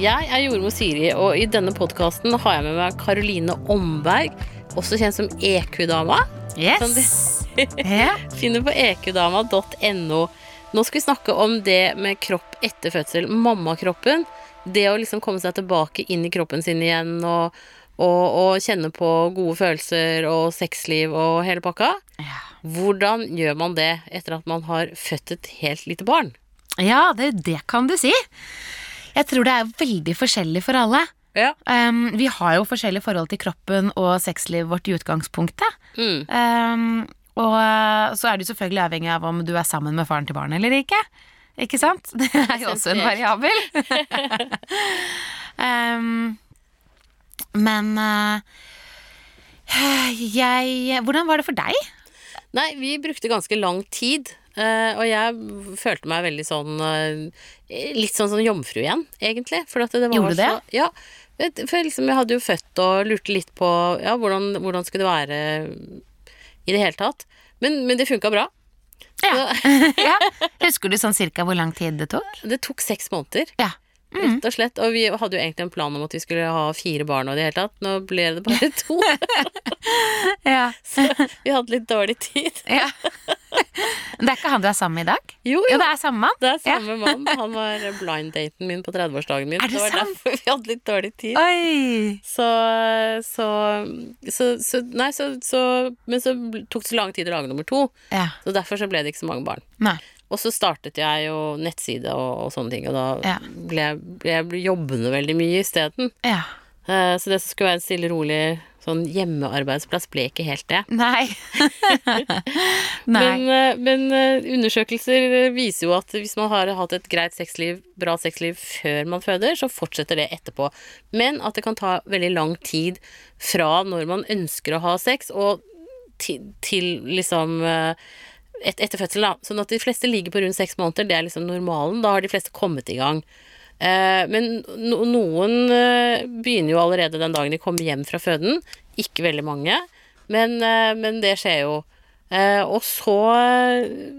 Jeg er jordmor Siri, og i denne podkasten har jeg med meg Karoline Omberg, også kjent som EQ-dama. Yes. Finner på eqdama.no. Nå skal vi snakke om det med kropp etter fødsel. Mammakroppen. Det å liksom komme seg tilbake inn i kroppen sin igjen og, og, og kjenne på gode følelser og sexliv og hele pakka. Ja. Hvordan gjør man det etter at man har født et helt lite barn? ja, det, det kan du si. Jeg tror det er veldig forskjellig for alle. Ja. Um, vi har jo forskjellig forhold til kroppen og sexlivet vårt i utgangspunktet. Mm. Um, og uh, så er det jo selvfølgelig avhengig av om du er sammen med faren til barnet eller ikke. Ikke sant? Det er jo også en variabel. um, men uh, jeg Hvordan var det for deg? Nei, vi brukte ganske lang tid. Eh, og jeg følte meg veldig sånn eh, Litt sånn sånn jomfru igjen, egentlig. For at det var Gjorde du det? Så, ja. For liksom jeg hadde jo født og lurte litt på ja, hvordan, hvordan skulle det være i det hele tatt. Men, men det funka bra. Ja. ja. Husker du sånn cirka hvor lang tid det tok? Det tok seks måneder, Ja. Rett og slett. Og vi hadde jo egentlig en plan om at vi skulle ha fire barn og i det hele tatt. Nå ble det bare to. Ja. Så vi hadde litt dårlig tid. ja. Det er ikke han du er sammen med i dag? Jo, Jo, jo. det er samme mann. Det er samme mann. Han var blind-daten min på 30-årsdagen min. Er det var sant? derfor vi hadde litt dårlig tid. Så, så, så, så Nei, så, så Men så tok det så lang tid å lage nummer to. Ja. Så derfor så ble det ikke så mange barn. Nei. Og så startet jeg jo nettside og, og sånne ting, og da Ja. ble jeg, ble jobbende veldig mye isteden. Ja. Uh, så det som skulle være en stille, rolig sånn hjemmearbeidsplass, ble ikke helt det. Nei. Nei. Men, eh, men eh, undersøkelser viser jo at hvis man har hatt et greit sexliv, bra sexliv før man føder, så fortsetter det etterpå. Men at det kan ta veldig lang tid fra når man ønsker å ha sex, og til, til liksom eh, et, etter fødsel, da. Sånn at de fleste ligger på rundt seks måneder, det er liksom normalen. Da har de fleste kommet i gang. Eh, men no, noen eh, begynner jo allerede den dagen de kommer hjem fra føden. Ikke veldig mange, men, eh, men det skjer jo. Eh, og så,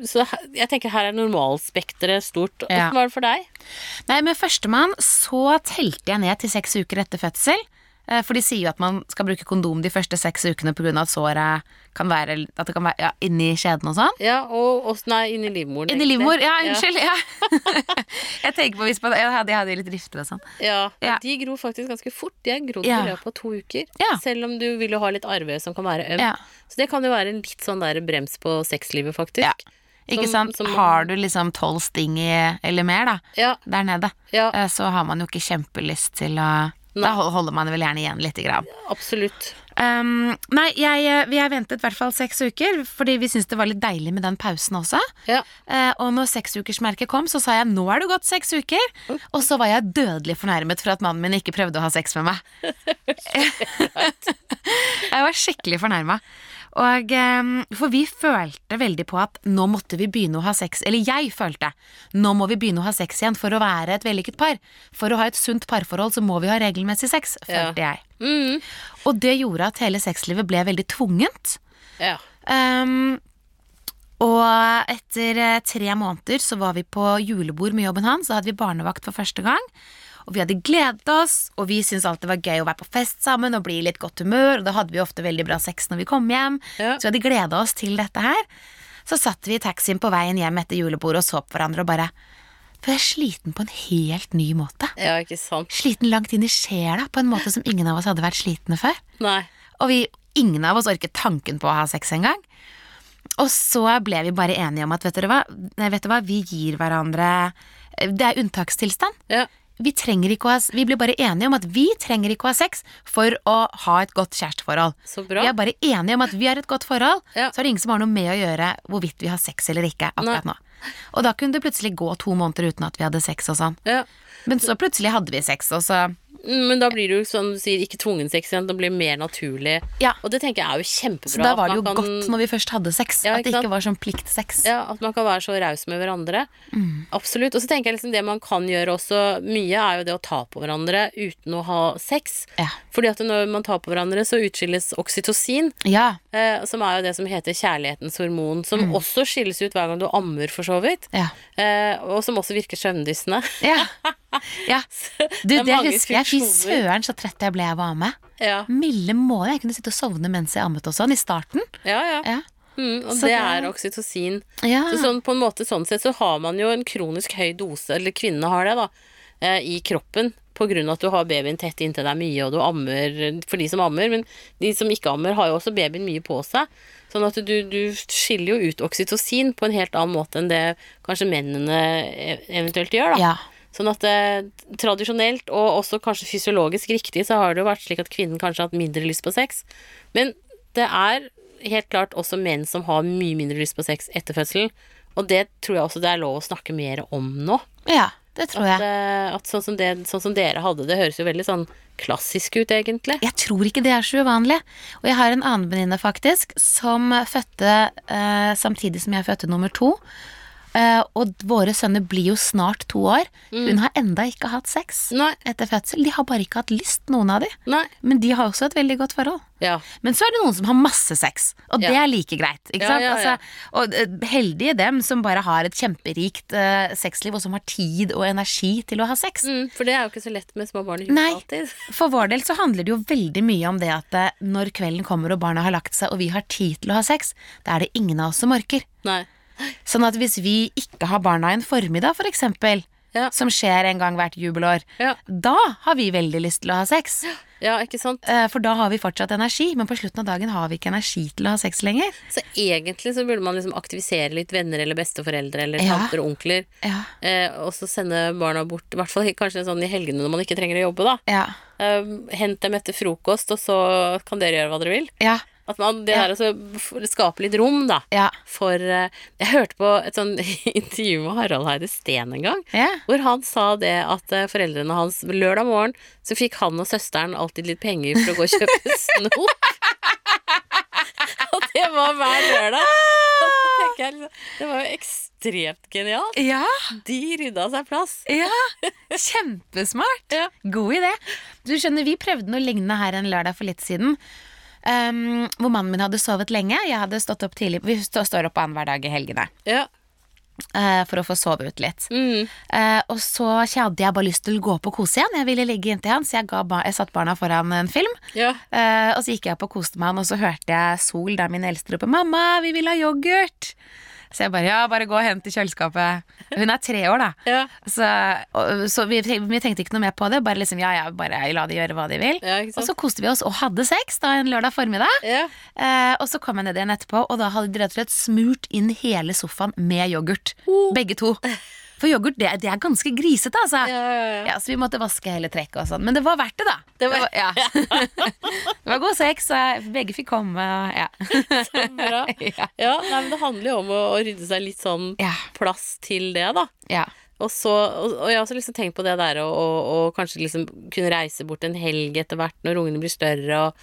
så Jeg tenker her er normalspekteret stort. Ja. Hvordan var det for deg? Nei, med førstemann så telte jeg ned til seks uker etter fødsel. Eh, For de sier jo at man skal bruke kondom de første seks ukene pga. at såret kan være, at det kan være ja, inni skjeden og sånn. Ja, og, og Nei, inni livmoren. Inni livmor, ja, unnskyld. Ja. jeg tenker på hvis man ja, hadde, hadde litt rifter og sånn. Ja, Ja. De gror faktisk ganske fort. De er grodd i løpet av to uker. Selv om du vil jo ha litt arve som kan være øm. Ja. Så det kan jo være en litt sånn der brems på sexlivet, faktisk. Ja. Ikke Som- sant? som- Har du liksom tolv sting i, eller mer, da, Ja, der nede, ja, eh, så har man jo ikke kjempelyst til å Da holder man vel gjerne igjen lite grann. absolutt. Um, nei, jeg, vi har ventet i hvert fall seks uker, fordi vi syntes det var litt deilig med den pausen også. Ja. Uh, og når seksukersmerket kom, så sa jeg 'nå er det gått seks uker'. Og så var jeg dødelig fornærmet for at mannen min ikke prøvde å ha sex med meg. jeg var skikkelig fornærma. Og eh, For vi følte veldig på at nå måtte vi begynne å ha sex, eller jeg følte nå må vi begynne å ha sex igjen for å være et vellykket par. For å ha et sunt parforhold så må vi ha regelmessig sex, følte jeg. Mm. Og det gjorde at hele sexlivet ble veldig tvungent. ja. Um, og etter eh, tre måneder så var vi på julebord med jobben hans. Da hadde vi barnevakt for første gang. Og vi hadde gledet oss, og vi syntes alltid det var gøy å være på fest sammen og bli i litt godt humør. Og da hadde vi ofte veldig bra sex når vi kom hjem. Ja. Så vi hadde gleda oss til dette her. Så satt vi i taxien på veien hjem etter julebordet og så på hverandre og bare For jeg er sliten på en helt ny måte. ja, ikke sant. Sliten langt inn i sjela på en måte som ingen av oss hadde vært slitne før. Nei. Og vi, ingen av oss orket tanken på å ha sex engang. Og så ble vi bare enige om at vet dere hva, Nei, vet dere hva? vi gir hverandre Det er unntakstilstand. Ja. Vi, trenger ikke å ha, vi blir bare enige om at vi trenger ikke å ha sex for å ha et godt kjæresteforhold. Så bra. Vi er bare enige om at vi har et godt forhold, Ja. så er det ingen som har noe med å gjøre hvorvidt vi har sex eller ikke akkurat Nei. nå. Og da kunne det plutselig gå to måneder uten at vi hadde sex og sånn. Ja. Men så plutselig hadde vi sex, og så Men da blir det jo som du sier, ikke tvungen sex igjen. Det blir mer naturlig. Ja. Og det tenker jeg er jo kjempebra. Så da var det jo kan- godt når vi først hadde sex, Ja, at det ikke var sånn pliktsex. Ja, At man kan være så raus med hverandre. Mm. Absolutt. Og så tenker jeg liksom det man kan gjøre også mye, er jo det å ta på hverandre uten å ha sex. Ja. Fordi at når man tar på hverandre, så utskilles oksytocin, Ja. eh, som er jo det som heter kjærlighetens hormon, som Mm. også skilles ut hver gang du ammer, for så vidt. Ja. Eh, og som også virker søvndyssende. ja. Ja. Du, Det det husker jeg. Fy søren, så trett jeg ble av å amme. Ja, Milde måned. Jeg kunne sitte og sovne mens jeg ammet og sånn, i starten. ja. ja. Ja. Mm, og Så det det- er oksytocin. Ja. Så sånn, på en måte sånn sett så har man jo en kronisk høy dose, eller kvinnene har det, da, eh, i kroppen. På grunn av at du har babyen tett inntil deg mye, og du ammer for de som ammer. Men de som ikke ammer, har jo også babyen mye på seg. Sånn at du, du skiller jo ut oksytocin på en helt annen måte enn det kanskje mennene e- eventuelt gjør, da. ja. Sånn at eh, tradisjonelt, og også kanskje fysiologisk riktig, så har det jo vært slik at kvinnen kanskje har hatt mindre lyst på sex. Men det er helt klart også menn som har mye mindre lyst på sex etter fødselen. Og det tror jeg også det er lov å snakke mer om nå. ja, det tror At, jeg. eh, at sånn, som det, sånn som dere hadde det, høres jo veldig sånn klassisk ut, egentlig. Jeg tror ikke det er så uvanlig. Og jeg har en annen venninne, faktisk, som fødte eh, samtidig som jeg fødte nummer to. Eh, og våre sønner blir jo snart to år. Hun har enda ikke hatt sex Nei. etter fødsel. De har bare ikke hatt lyst, noen av de. Nei. Men de har også et veldig godt forhold. Ja. Men så er det noen som har masse sex, og det er like greit. Ikke Ja, sant? ja, ja. Altså, og eh, heldige dem som bare har et kjemperikt uh, sexliv, og som har tid og energi til å ha sex. Mm, for det er jo ikke så lett med små barn i huset Nei. alltid. For vår del så handler det jo veldig mye om det at når kvelden kommer og barna har lagt seg, og vi har tid til å ha sex, da er det ingen av oss som orker. Nei. Sånn at hvis vi ikke har barna en formiddag, for eksempel, Ja. som skjer en gang hvert jubelår, Ja. da har vi veldig lyst til å ha sex. ja, ikke sant. Eh, For da har vi fortsatt energi, men på slutten av dagen har vi ikke energi til å ha sex lenger. Så egentlig så burde man liksom aktivisere litt venner eller besteforeldre eller Ja. tanter og onkler. Ja. Eh, og så sende barna bort, i hvert fall kanskje sånn i helgene når man ikke trenger å jobbe, da. Ja. Eh, hent dem etter frokost, og så kan dere gjøre hva dere vil. Ja. At man, det Ja. der å skaper litt rom, da. Ja. For eh, Jeg hørte på et sånn intervju med Harald Heide Steen en gang. Ja. Hvor han sa det at eh, foreldrene hans Lørdag morgen så fikk han og søsteren alltid litt penger for å gå og kjøpe snop. og det var hver lørdag. Jeg liksom, Det var jo ekstremt genialt. ja. De rydda seg plass. Ja, kjempesmart. Ja. God idé. Du skjønner, Vi prøvde noe lignende her en lørdag for litt siden. Um, hvor mannen min hadde sovet lenge. Jeg hadde stått opp tidlig. Vi står opp annenhver dag i helgene Ja. Uh, for å få sove ut litt. Mm. Uh, og så hadde jeg bare lyst til å gå opp og kose igjen. Jeg ville ligge inntil han, så jeg, ba jeg satt barna foran en film. ja. Uh, og så gikk jeg opp og koste meg og så hørte jeg Sol, der min eldste, rope 'Mamma, vi vil ha yoghurt'. Så jeg bare 'ja, bare gå og hent i kjøleskapet'. Hun er tre år, da. Ja. Så, og, så vi, vi tenkte ikke noe mer på det. Bare liksom, ja, ja, bare la de gjøre hva de vil. Ja, og så koste vi oss og hadde sex da en lørdag formiddag. Ja. Eh, og så kom jeg ned igjen etterpå, og da hadde de rett og slett smurt inn hele sofaen med yoghurt. Oh. Begge to. For yoghurt, det, det er ganske grisete, altså. Ja, ja, ja. Ja, så vi måtte vaske hele trekket og sånn. Men det var verdt det, da. Det var- ja. det var god sex, og begge fikk komme. Ja. Bra. ja. Nei, men det handler jo om å, å rydde seg litt sånn plass til det, da. ja. Og, så, og, og jeg har også liksom tenkt på det der å kanskje liksom kunne reise bort en helg etter hvert når ungene blir større, og,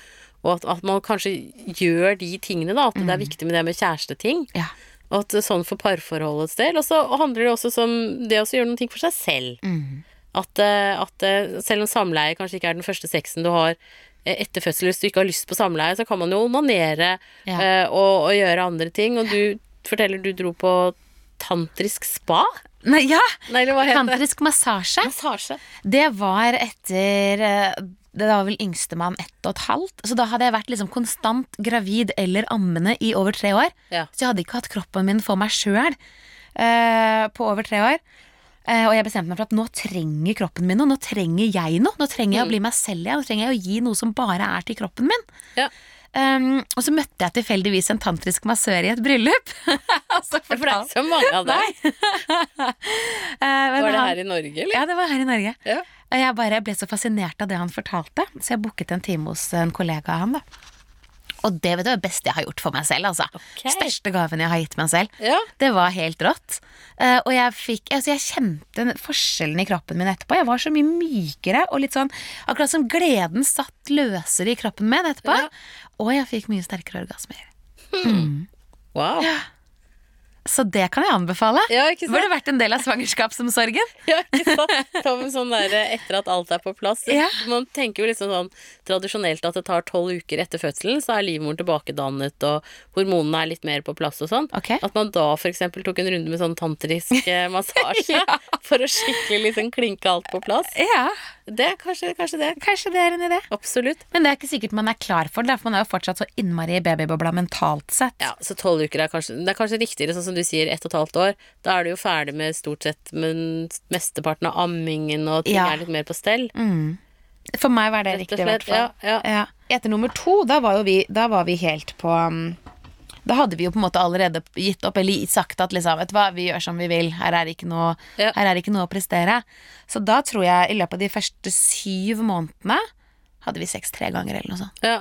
og at, at man kanskje gjør de tingene, da. At det er viktig med det med kjæresteting. ja. Og at sånn for parforholdets del. Og så handler det også om det å gjøre noen ting for seg selv. Mm. At, eh, at eh, selv om samleie kanskje ikke er den første sexen du har eh, etter fødsel, hvis du ikke har lyst på samleie, så kan man jo onanere Ja. og, og gjøre andre ting. Og du forteller du dro på tantrisk spa? Nei, ja. Nei? Tantrisk massasje. Massasje. Det var etter Det var vel yngstemann ett og et halvt. Så da hadde jeg vært liksom konstant gravid eller ammende i over tre år. Ja. Så jeg hadde ikke hatt kroppen min for meg sjøl på over tre år. Eh, og jeg bestemte meg for at nå trenger kroppen min noe. Nå trenger jeg noe. Nå trenger jeg å bli meg selv igjen. Nå trenger jeg å gi noe som bare er til kroppen min. Ja. Um, og så møtte jeg tilfeldigvis en tantrisk massør i et bryllup. Altså, For det er ikke så mange av dem. uh, Var det han- her i Norge, eller? Ja, det var her i Norge. Ja. Jeg bare ble så fascinert av det han fortalte, så jeg booket en time hos en kollega av han. da. Og det vet du, er det beste jeg har gjort for meg selv. altså. Okay. Største gaven jeg har gitt meg selv. Ja. Det var helt rått. Uh, og jeg fikk, altså jeg kjente forskjellen i kroppen min etterpå. Jeg var så mye mykere og litt sånn Akkurat som gleden satt løsere i kroppen min etterpå. Ja. Og jeg fikk mye sterkere orgasmer. Wow. Så det kan jeg anbefale. Ja? Burde vært en del av svangerskapsomsorgen. Ja, ikke sant? Sånn der, etter at alt er på plass. Ja. Man tenker jo liksom sånn tradisjonelt at det tar tolv uker etter fødselen, så er livmoren tilbakedannet, og hormonene er litt mer på plass og sånn. Okay. At man da for eksempel tok en runde med sånn tantrisk massasje massasje for å skikkelig liksom klinke alt på plass. Ja, Det er kanskje, kanskje det. kanskje det er en idé. Absolutt. Men det er ikke sikkert man er klar for det, for man er jo fortsatt så innmari i babybobla mentalt sett. Ja, så tolv uker er kanskje Det er kanskje riktigere, sånn som du sier, ett og et halvt år. Da er du jo ferdig med stort sett men mesteparten av ammingen, og ting Ja. er litt mer på stell. For meg var det riktig, i hvert fall. Ja, ja. Etter nummer to, da var jo vi, da var vi helt på um, Da hadde vi jo på en måte allerede gitt opp, eller sagt at liksom, vet du hva, vi gjør som vi vil, her er det ikke noe, Ja. her er det ikke noe å prestere. Så da tror jeg i løpet av de første syv månedene hadde vi sex tre ganger eller noe sånt. Ja.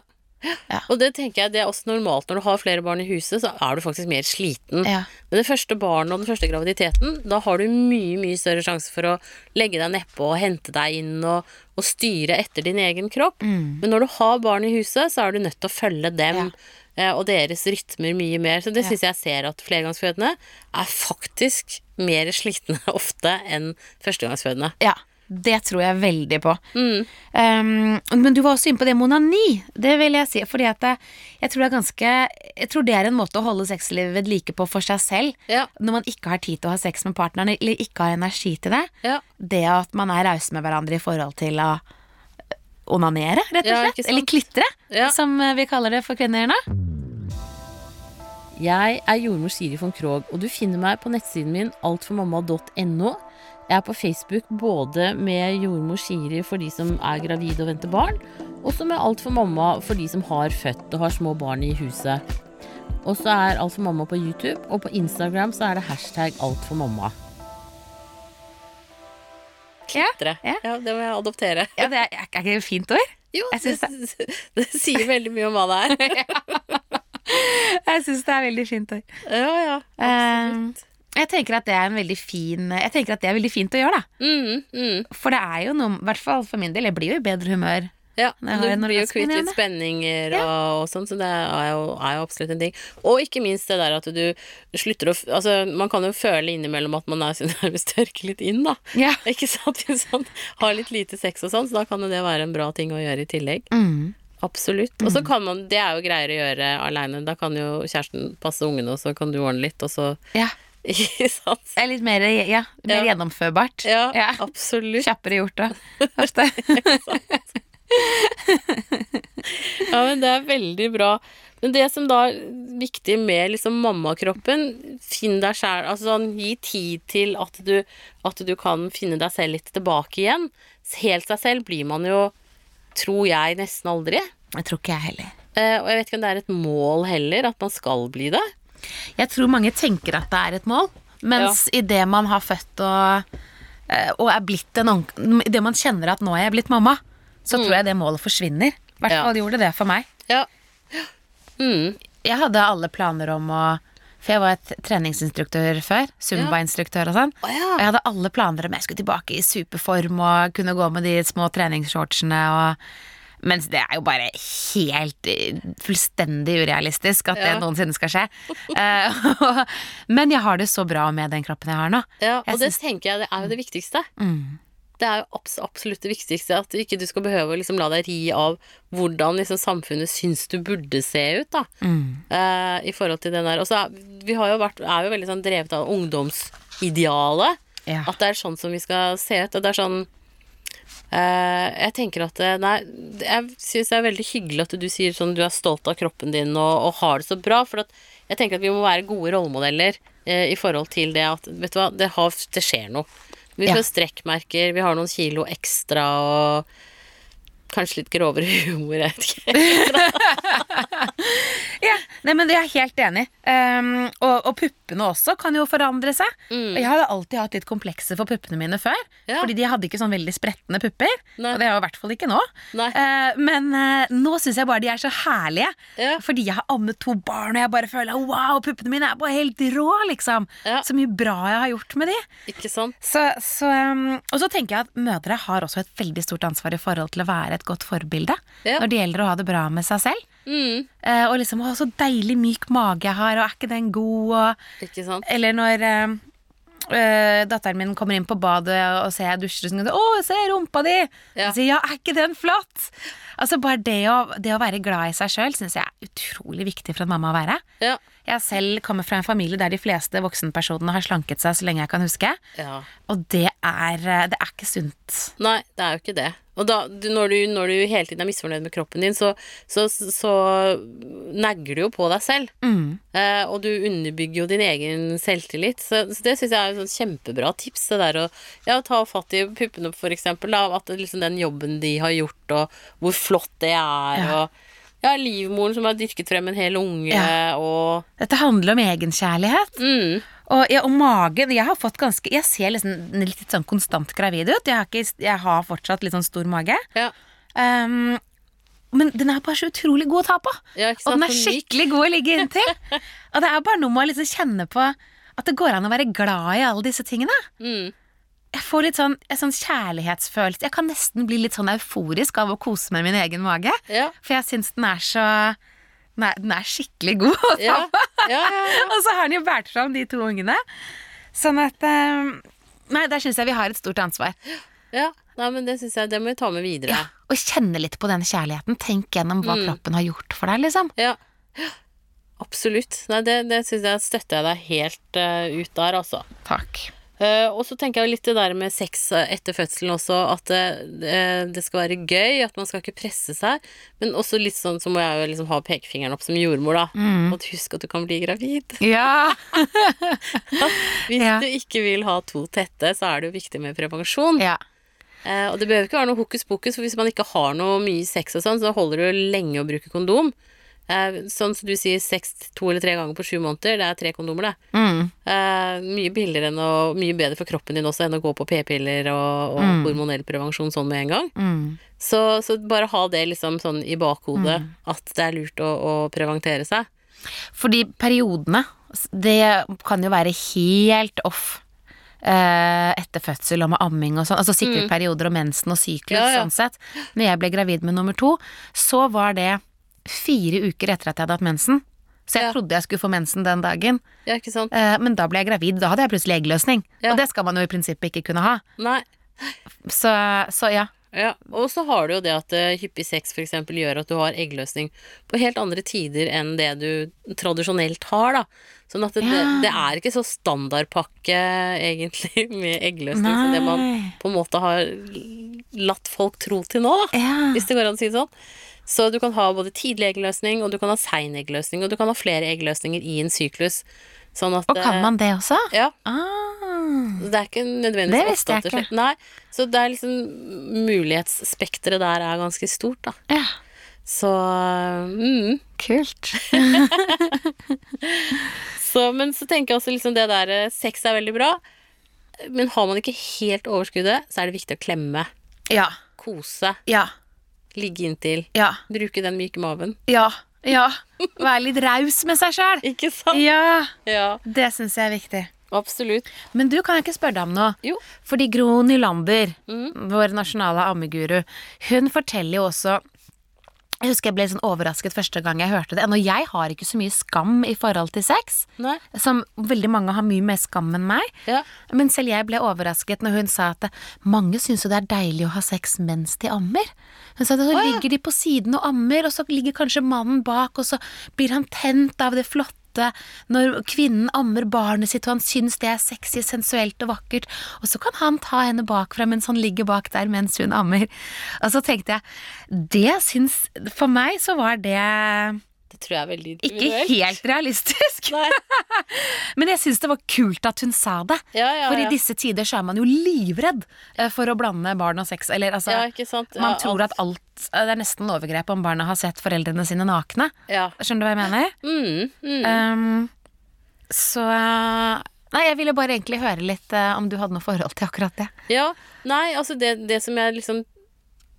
Ja. Og det tenker jeg det er også normalt når du har flere barn i huset, så er du faktisk mer sliten. Ja. Men det første barnet og den første graviditeten, da har du mye, mye større sjanse for å legge deg nedpå og hente deg inn og, og styre etter din egen kropp. Mm. Men når du har barn i huset, så er du nødt til å følge dem. eh, Og deres rytmer mye mer. Så det syns jeg ser at flergangsfødende er faktisk mer slitne ofte enn førstegangsfødende. Ja, det tror jeg veldig på. Mm. Um, men du var også inne på det med onani. Det vil jeg si. Fordi at det, jeg tror det er ganske Jeg tror det er en måte å holde sexlivet ved like på for seg selv. Ja. Når man ikke har tid til å ha sex med partneren, eller ikke har energi til det. Ja. Det at man er rause med hverandre i forhold til å onanere, rett og slett. Ja, eller klitre, som eh, vi kaller det for kvinner nå. Jeg er jordmor Siri von Krogh, og du finner meg på nettsiden min altformamma.no. Jeg er på Facebook både med jordmor Siri for de som er gravide og venter barn, og så med Alt for mamma for de som har født og har små barn i huset. Og så er Alt for mamma på YouTube, og på Instagram så er det hashtag alt for mamma. Ja, Ja. Ja, det må jeg adoptere. ja, det er, er ikke det et fint ord? Jo, det, det sier veldig mye om hva det er. Jeg syns det er veldig fint. Ja, ja. Um, jeg tenker at det er en veldig fin Jeg tenker at det er veldig fint å gjøre, da. Mm, mm. For det er jo noe, i hvert fall for min del, jeg blir jo i bedre humør. Ja, du blir jo kvitt litt spenninger og, og sånn, så det er jo, er jo absolutt en ting. Og ikke minst det der at du slutter å Altså, man kan jo føle innimellom at man er nærmest tørker litt inn, da. Ja. Ikke sant? Hvis man har litt lite sex og sånn, så da kan jo det være en bra ting å gjøre i tillegg. Mm. Absolutt. Og så kan man Det er jo greier å gjøre aleine. Da kan jo kjæresten passe ungene, og så kan du ordne litt, og så ja. Ikke sant? Det er litt mer, ja, mer Ja. gjennomførbart. Ja, Ja. absolutt. Kjappere gjort da. ofte. Ja, men det er veldig bra. Men det som da er viktig med liksom mammakroppen, finn deg sjæl Altså sånn, gi tid til at du, at du kan finne deg selv litt tilbake igjen. Helt seg selv blir man jo, tror jeg, nesten aldri. Jeg tror ikke jeg heller. Eh, og jeg vet ikke om det er et mål heller, at man skal bli det. Jeg tror mange tenker at det er et mål, mens idet man har født og, eh, og er blitt en Idet man kjenner at nå er jeg blitt mamma, så tror jeg det målet forsvinner. I hvert Ja. gjorde det for meg. Ja. Mm. Jeg hadde alle planer om å For jeg var et treningsinstruktør før. Zumba-instruktør og sånn. Oh, ja. Og jeg hadde alle planer om jeg skulle tilbake i superform og kunne gå med de små treningsshortsene og mens det er jo bare helt eh, fullstendig urealistisk at det noensinne skal skje. Eh, Men jeg har det så bra med den kroppen jeg har nå. ja og Jeg det tenker jeg det er jo det viktigste. Mm. Det er jo abs absolutt det viktigste. At ikke du skal behøve å liksom la deg ri av hvordan liksom samfunnet syns du burde se ut, da. Mm. uh, I forhold til den der. Og så er, vi har jo vært, er jo veldig sånn drevet av ungdomsidealet. Ja. At det er sånn som vi skal se ut. Og det er sånn uh, Jeg tenker at Nei, jeg syns det er veldig hyggelig at du sier sånn du er stolt av kroppen din og, og har det så bra. For at jeg tenker at vi må være gode rollemodeller uh, i forhold til det at Vet du hva, det, har, det skjer noe. Vi Ja. strekkmerker, vi har noen kilo ekstra og kanskje litt grovere humor, jeg vet ikke. Ja, nei, men det er jeg helt enig i. Um, og, og puppene også kan jo forandre seg. Og Jeg hadde alltid hatt litt komplekser for puppene mine før. Mm. Ja. Fordi de hadde ikke sånn veldig spretne pupper. Nei. Og det har jeg i hvert fall ikke nå. Eh, men uh, nå syns jeg bare de er så herlige. Ja. Fordi jeg har ammet to barn, og jeg bare føler wow, puppene mine er bare helt rå, liksom. Ja. Så mye bra jeg har gjort med de. Ikke sant? Så, så, um, og så tenker jeg at mødre har også et veldig stort ansvar i forhold til å være et godt forbilde når det gjelder å ha det bra med seg selv. Mm. Uh, og liksom, å, så deilig myk mage jeg har, der, og er ikke den god, og Ikke sant? Eller når eh, eh, datteren min kommer inn på badet og ser jeg dusjer, og så sier 'Å, se rumpa di!' Ja. Og sier 'Ja, er ikke den flott?' Altså Bare det å, det å være glad i seg sjøl syns jeg er utrolig viktig for en mamma å være. Ja. Jeg selv kommer fra en familie der de fleste voksenpersonene har slanket seg så lenge jeg kan huske. ja. Og det er, eh, det er ikke sunt. Nei, det er jo ikke det. Og da, du, når, du, når du hele tiden er misfornøyd med kroppen din, så, så, så negger du jo på deg selv. Mm. Eh, og du underbygger jo din egen selvtillit. Så, så det syns jeg er et sånn kjempebra tips. Det der å ja, ta fatt i puppene, for eksempel. Da, at liksom den jobben de har gjort, og hvor flott det er. Ja. Og ja, livmoren som har dyrket frem en hel unge, Ja. og Dette handler om egenkjærlighet. mm, Og, ja, og magen Jeg har fått ganske Jeg ser liksom litt sånn konstant gravid ut. Jeg har, ikke, jeg har fortsatt litt sånn stor mage. ja, Um, men den er bare så utrolig god å ta på. ja, Og den er skikkelig god å ligge inntil. og det er bare noe med å liksom kjenne på at det går an å være glad i alle disse tingene. Mm, Jeg får litt sånn, sånn kjærlighetsfølelse. Jeg kan nesten bli litt sånn euforisk av å kose med min egen mage. ja, For jeg syns den er så den er, den er skikkelig god ja, ja. Og så har den jo båret fram de to ungene. Sånn at eh, Nei, der syns jeg vi har et stort ansvar. ja. Nei, men det syns jeg Det må vi ta med videre. Og kjenne litt på den kjærligheten. Tenk gjennom hva Mm. kroppen har gjort for deg, liksom. Ja. Absolutt. Nei, det, det synes jeg støtter jeg deg helt uh, ut der, altså. Takk. Eh, og så tenker jeg litt det der med sex etter fødselen også, at det, eh, det skal være gøy, at man skal ikke presse seg. Men også litt sånn så må jeg jo liksom ha pekefingeren opp som jordmor, da. Mm. Og husk at du kan bli gravid. Ja. Hvis Ja. du ikke vil ha to tette, så er det jo viktig med prevensjon. ja. Eh, og det behøver ikke være noe hokus pokus, for hvis man ikke har noe mye sex og sånn, så holder det jo lenge å bruke kondom. Eh, sånn som du sier sex to eller tre ganger på sju måneder, det er tre kondomer, det. Mm. Eh, mye billigere enn å, mye bedre for kroppen din også enn å gå på p-piller og, og Mm. hormonell prevensjon sånn med en gang. Mm. Så, så bare ha det liksom sånn i bakhodet, Mm. at det er lurt å, å preventere seg. Fordi periodene, det kan jo være helt off. eh, etter fødsel og med amming og sånn. Altså sikre perioder og mensen og syklus, Mm. Ja, ja. sånn sett. Når jeg ble gravid med nummer to, så var det fire uker etter at jeg hadde hatt mensen. Så jeg Ja. trodde jeg skulle få mensen den dagen. Ja, ikke sant? Eh, men da ble jeg gravid. Da hadde jeg plutselig eggløsning. Ja. Og det skal man jo i prinsippet ikke kunne ha. Nei. Så, så ja. Ja, og så har du jo det at eh, hyppig sex eksempel gjør at du har eggløsning på helt andre tider enn det du tradisjonelt har, da. Sånn at det, Ja. det, er ikke så standardpakke egentlig med eggløsning som det man på en måte har latt folk tro til nå, da. Ja. Hvis det går an å si det sånn. Så du kan ha både tidlig eggløsning, og du kan ha sein eggløsning, og du kan ha flere eggløsninger i en syklus. Sånn at Og kan man det også? Ja. Ah. Det er ikke Det nødvendigvis visste jeg ikke. Nei, så det er liksom Mulighetsspekteret der er ganske stort, da. Ja. Så mm. Kult. så, Men så tenker jeg også liksom det der eh, Sex er veldig bra, men har man ikke helt overskuddet, så er det viktig å klemme. Ja. Kose. Ja. Ligge inntil. Ja. Bruke den myke maven. Ja. Ja. Være litt raus med seg sjøl. Ikke sant? Ja. Ja, Det syns jeg er viktig. absolutt. Men du, kan jeg ikke spørre deg om noe? Jo. Fordi Gro Nylander, mm. vår nasjonale ammeguru, hun forteller jo også Jeg husker jeg ble sånn overrasket første gang jeg hørte det. Og jeg har ikke så mye skam i forhold til sex. Nei. Som veldig mange har mye mer skam enn meg. Ja. Men selv jeg ble overrasket når hun sa at mange syns jo det er deilig å ha sex mens de ammer. Hun sa at så ligger de på siden og ammer, og så ligger kanskje mannen bak, og så blir han tent av det flotte når kvinnen ammer barnet sitt, og han syns det er sexy, sensuelt og vakkert, og så kan han ta henne bakfra mens han ligger bak der mens hun ammer. Og så tenkte jeg, det syns For meg så var det Det tror jeg er veldig ikke helt realistisk. Men jeg syns det var kult at hun sa det. Ja, ja, For i disse tider så er man jo livredd eh, for å blande barn og sex. Eller altså Ja, ikke sant? Man tror at alt Det er nesten overgrep om barna har sett foreldrene sine nakne. Ja. Skjønner du hva jeg mener? Mm, mm. Um, så Nei, jeg ville bare egentlig høre litt eh, om du hadde noe forhold til akkurat det. Ja, nei, altså det, det som jeg liksom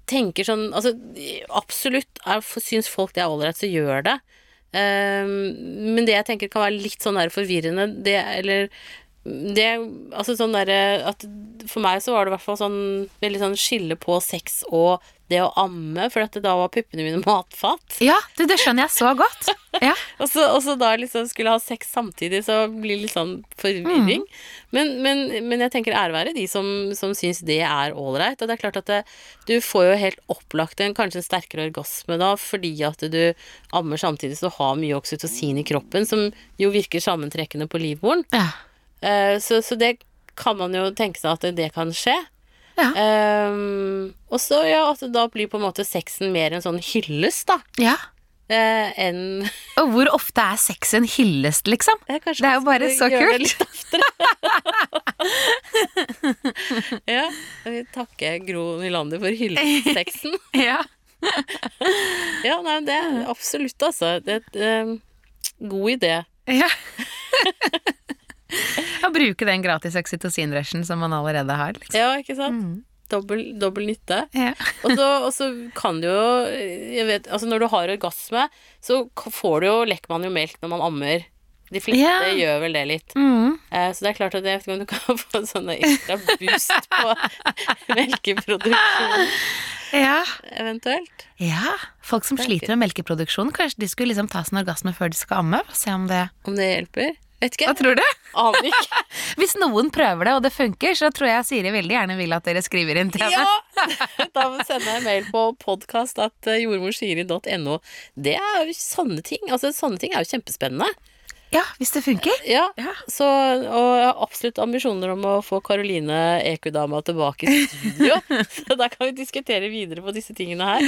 tenker sånn Altså absolutt, syns folk det er ålreit, så gjør det. Um, men det jeg tenker kan være litt sånn der forvirrende, det Eller det Altså sånn derre at For meg så var det i hvert fall sånn veldig sånn skille på sex og det å amme, for at da var puppene mine matfat. Ja, du, det skjønner jeg så godt. Ja. Og så, og så da liksom skulle ha sex samtidig, så blir det litt sånn forvirring. Men, men, men jeg tenker ære være de som, som syns det er ålreit. Og det er klart at det, du får jo helt opplagt en kanskje en sterkere orgasme da, fordi at du ammer samtidig så du har mye oksytocin i kroppen, som jo virker sammentrekkende på livmoren. Ja. Eh, så, så det kan man jo tenke seg at det kan skje. Ja. Um, og så, ja, at da blir på en måte sexen mer en sånn hyllest, da, ja. Uh, enn Og hvor ofte er sex en hyllest, liksom? Det er, Det er jo bare så kult. ja, jeg vil takke Gro Nylander for hyllesteksten. Ja. Ja, nei, det er absolutt, altså. Det er et, um, god idé. ja. Bruke den gratis oksytocinrushen som man allerede har. Liksom. Ja, ikke sant? Dobbel, dobbel nytte. Ja. Og så, kan du jo jeg vet, altså Når du har orgasme, så får du jo, lekker man jo melk når man ammer. De fleste Ja. gjør vel det litt. Mm. Eh, så det er klart at jeg vet ikke om du kan få en sånn ekstra boost på melkeproduksjon ja. eventuelt. Ja. Folk som er sliter med melkeproduksjon, kanskje de skulle liksom ta sin orgasme før de skal amme? Se om det Om det hjelper? Vet ikke. Hva tror du? Aner ikke. Hvis noen prøver det, og det funker, så tror jeg Siri veldig gjerne vil at dere skriver inn til henne. Ja! Da sender jeg mail på podkast.jordmorsiri.no. Det er jo sånne ting. Altså, sånne ting er jo kjempespennende. Ja, hvis det funker. Ja, Ja. så, og jeg har absolutt ambisjoner om å få Karoline EQ-dama tilbake i studio. så da kan vi diskutere videre på disse tingene her.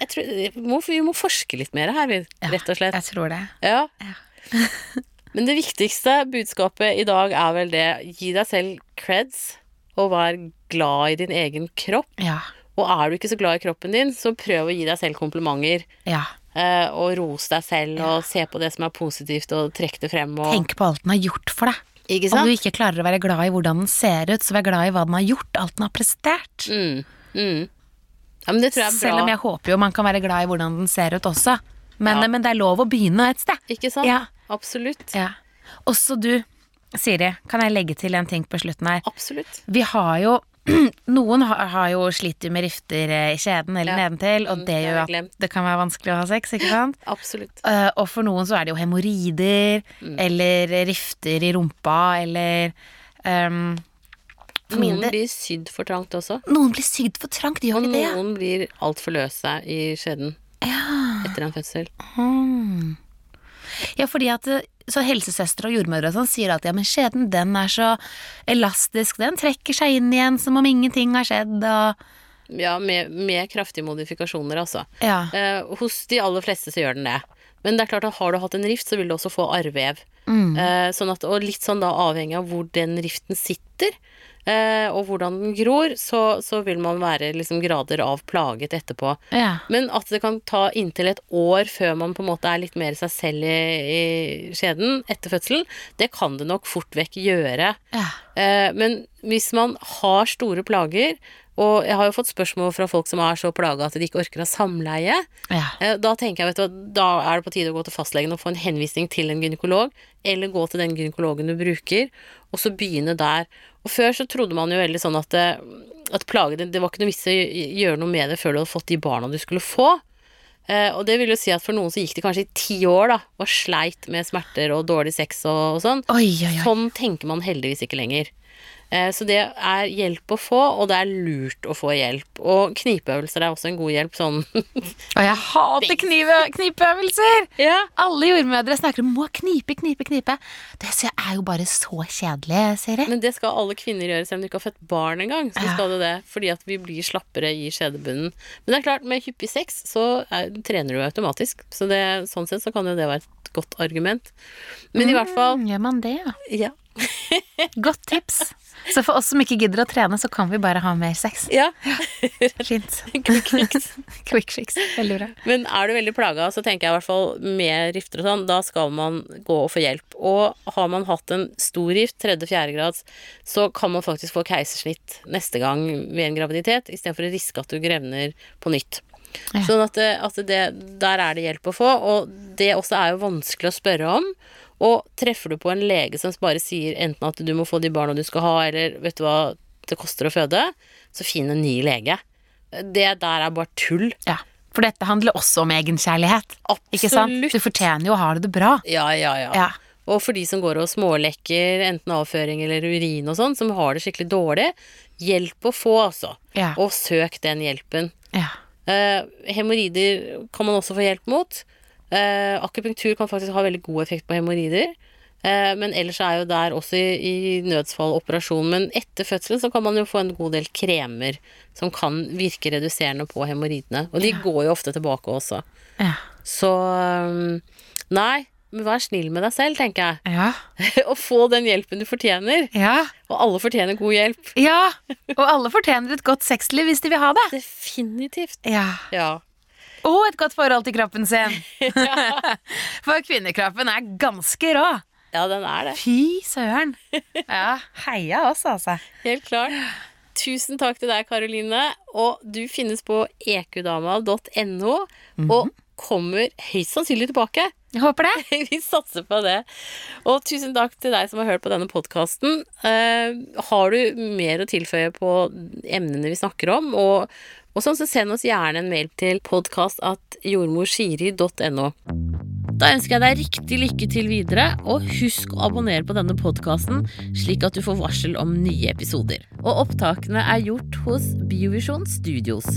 Jeg tror, vi, må, vi må forske litt mer her, rett og slett. Jeg tror det. Ja. Ja. Men det viktigste budskapet i dag er vel det gi deg selv creds, og vær glad i din egen kropp. Ja. Og er du ikke så glad i kroppen din, så prøv å gi deg selv komplimenter. Ja. Eh, og rose deg selv, og se på det som er positivt, og trekk det frem. Og, Tenk på alt den har gjort for deg. ikke Om du ikke klarer å være glad i hvordan den ser ut, så vær glad i hva den har gjort, alt den har prestert. Mm, mm. Ja, men det tror jeg er bra. Selv om jeg håper jo man kan være glad i hvordan den ser ut også. Men, Ja. men det er lov å begynne et sted. Ikke sant? Ja. Absolutt. Ja. Også du, Siri, kan jeg legge til en ting på slutten her? Absolutt. Vi har jo Noen har, har jo slitt med rifter eh, i skjeden eller Ja. nedentil, og Mm, det gjør at det kan være vanskelig å ha sex, ikke sant? Absolutt. Eh, og for noen så er det jo hemoroider, Mm. eller rifter i rumpa, eller um, Noen blir sydd for trangt også. Noen blir sydd for trangt, gjør ikke de det? Og noen blir altfor løse i skjeden Ja. etter en fødsel. Hmm. Ja, fordi at eh, så helsesøstre og jordmødre og sånn sier at ja, men skjeden den er så elastisk, den trekker seg inn igjen som om ingenting har skjedd, og Ja, med, med kraftige modifikasjoner, altså. Ja. Eh, hos de aller fleste så gjør den det. Men det er klart at har du hatt en rift, så vil du også få arrvev. Mm. Eh, sånn at, og litt sånn da avhengig av hvor den riften sitter, og hvordan den gror, så, så vil man være liksom grader av plaget etterpå. Ja. Men at det kan ta inntil et år før man på en måte er litt mer seg selv i, i skjeden etter fødselen, det kan det nok fort vekk gjøre. ja. Eh, men hvis man har store plager, og jeg har jo fått spørsmål fra folk som er så plaga at de ikke orker å ha samleie, ja. eh, da tenker jeg, vet du da er det på tide å gå til fastlegen og få en henvisning til en gynekolog, eller gå til den gynekologen du bruker, og så begynne der. Og før så trodde man jo veldig sånn at, eh, at plagene, det var ikke noe vits i å gjøre noe med det før du hadde fått de barna du skulle få. Eh, og det vil jo si at for noen så gikk det kanskje i ti år, da, og sleit med smerter og dårlig sex og, og sånn. Oi, oi, oi. Sånn tenker man heldigvis ikke lenger. Eh, Så det er hjelp å få, og det er lurt å få hjelp. Og knipeøvelser er også en god hjelp, sånn Og jeg hater knive, knipeøvelser! Ja. Alle jordmødre snakker om må knipe, knipe, knipe. Det er jo bare så kjedelig, Siri. Men det skal alle kvinner gjøre, selv om de ikke har født barn engang. Så Ja. skal du det, fordi at vi blir slappere i skjedebunnen. Men det er klart, med hyppig sex så er, trener du automatisk. Så det, sånn sett så kan jo det være et godt argument. Men i hvert fall Mm, Gjør man det, ja. Ja. Godt tips. Så for oss som ikke gidder å trene, så kan vi bare ha mer sex. ja. Fint. Quick fix. Quick fix. Veldig bra. Men er du veldig plaga, så tenker jeg i hvert fall med rifter og sånn, da skal man gå og få hjelp. Og har man hatt en stor rift, tredje-fjerde grads, så kan man faktisk få keisersnitt neste gang ved en graviditet, istedenfor å riske at du grevner på nytt. Ja. Sånn at, det, at det, der er det hjelp å få, og det også er jo vanskelig å spørre om. Og treffer du på en lege som bare sier enten at du må få de barna du skal ha, eller vet du hva det koster å føde, så finn en ny lege. Det der er bare tull. Ja. For dette handler også om egenkjærlighet. Ikke sant? Absolutt. Du fortjener jo å ha det bra. Ja, ja, ja. Ja. Og for de som går og smålekker enten avføring eller urin og sånn, som har det skikkelig dårlig, hjelp å få, altså. Ja. Og søk den hjelpen. ja. Uh, hemoroider kan man også få hjelp mot. Eh, akupunktur kan faktisk ha veldig god effekt på hemoroider. Eh, men ellers er jo der også i, i nødsfall operasjon. Men etter fødselen så kan man jo få en god del kremer som kan virke reduserende på hemoroidene. Og de går jo ofte tilbake også. Ja. Så um, nei, men vær snill med deg selv, tenker jeg. Ja. og få den hjelpen du fortjener. ja. Og alle fortjener god hjelp. Ja. Og alle fortjener et godt sexliv hvis de vil ha det. Definitivt. Ja. Ja. Og et godt forhold til kroppen sin. For kvinnekroppen er ganske rå. ja, den er det. Fy søren. Ja, heia oss, altså. Helt klart. Tusen takk til deg, Karoline. Og du finnes på ekudama.no, og kommer høyst sannsynlig tilbake. Jeg håper det. Vi satser på det. Og tusen takk til deg som har hørt på denne podkasten. har du mer å tilføye på emnene vi snakker om, og, og sånn, så send oss gjerne en mail til podkastatjordmorsiri.no. Da ønsker jeg deg riktig lykke til videre, og husk å abonnere på denne podkasten, slik at du får varsel om nye episoder. Og opptakene er gjort hos Biovisjon Studios.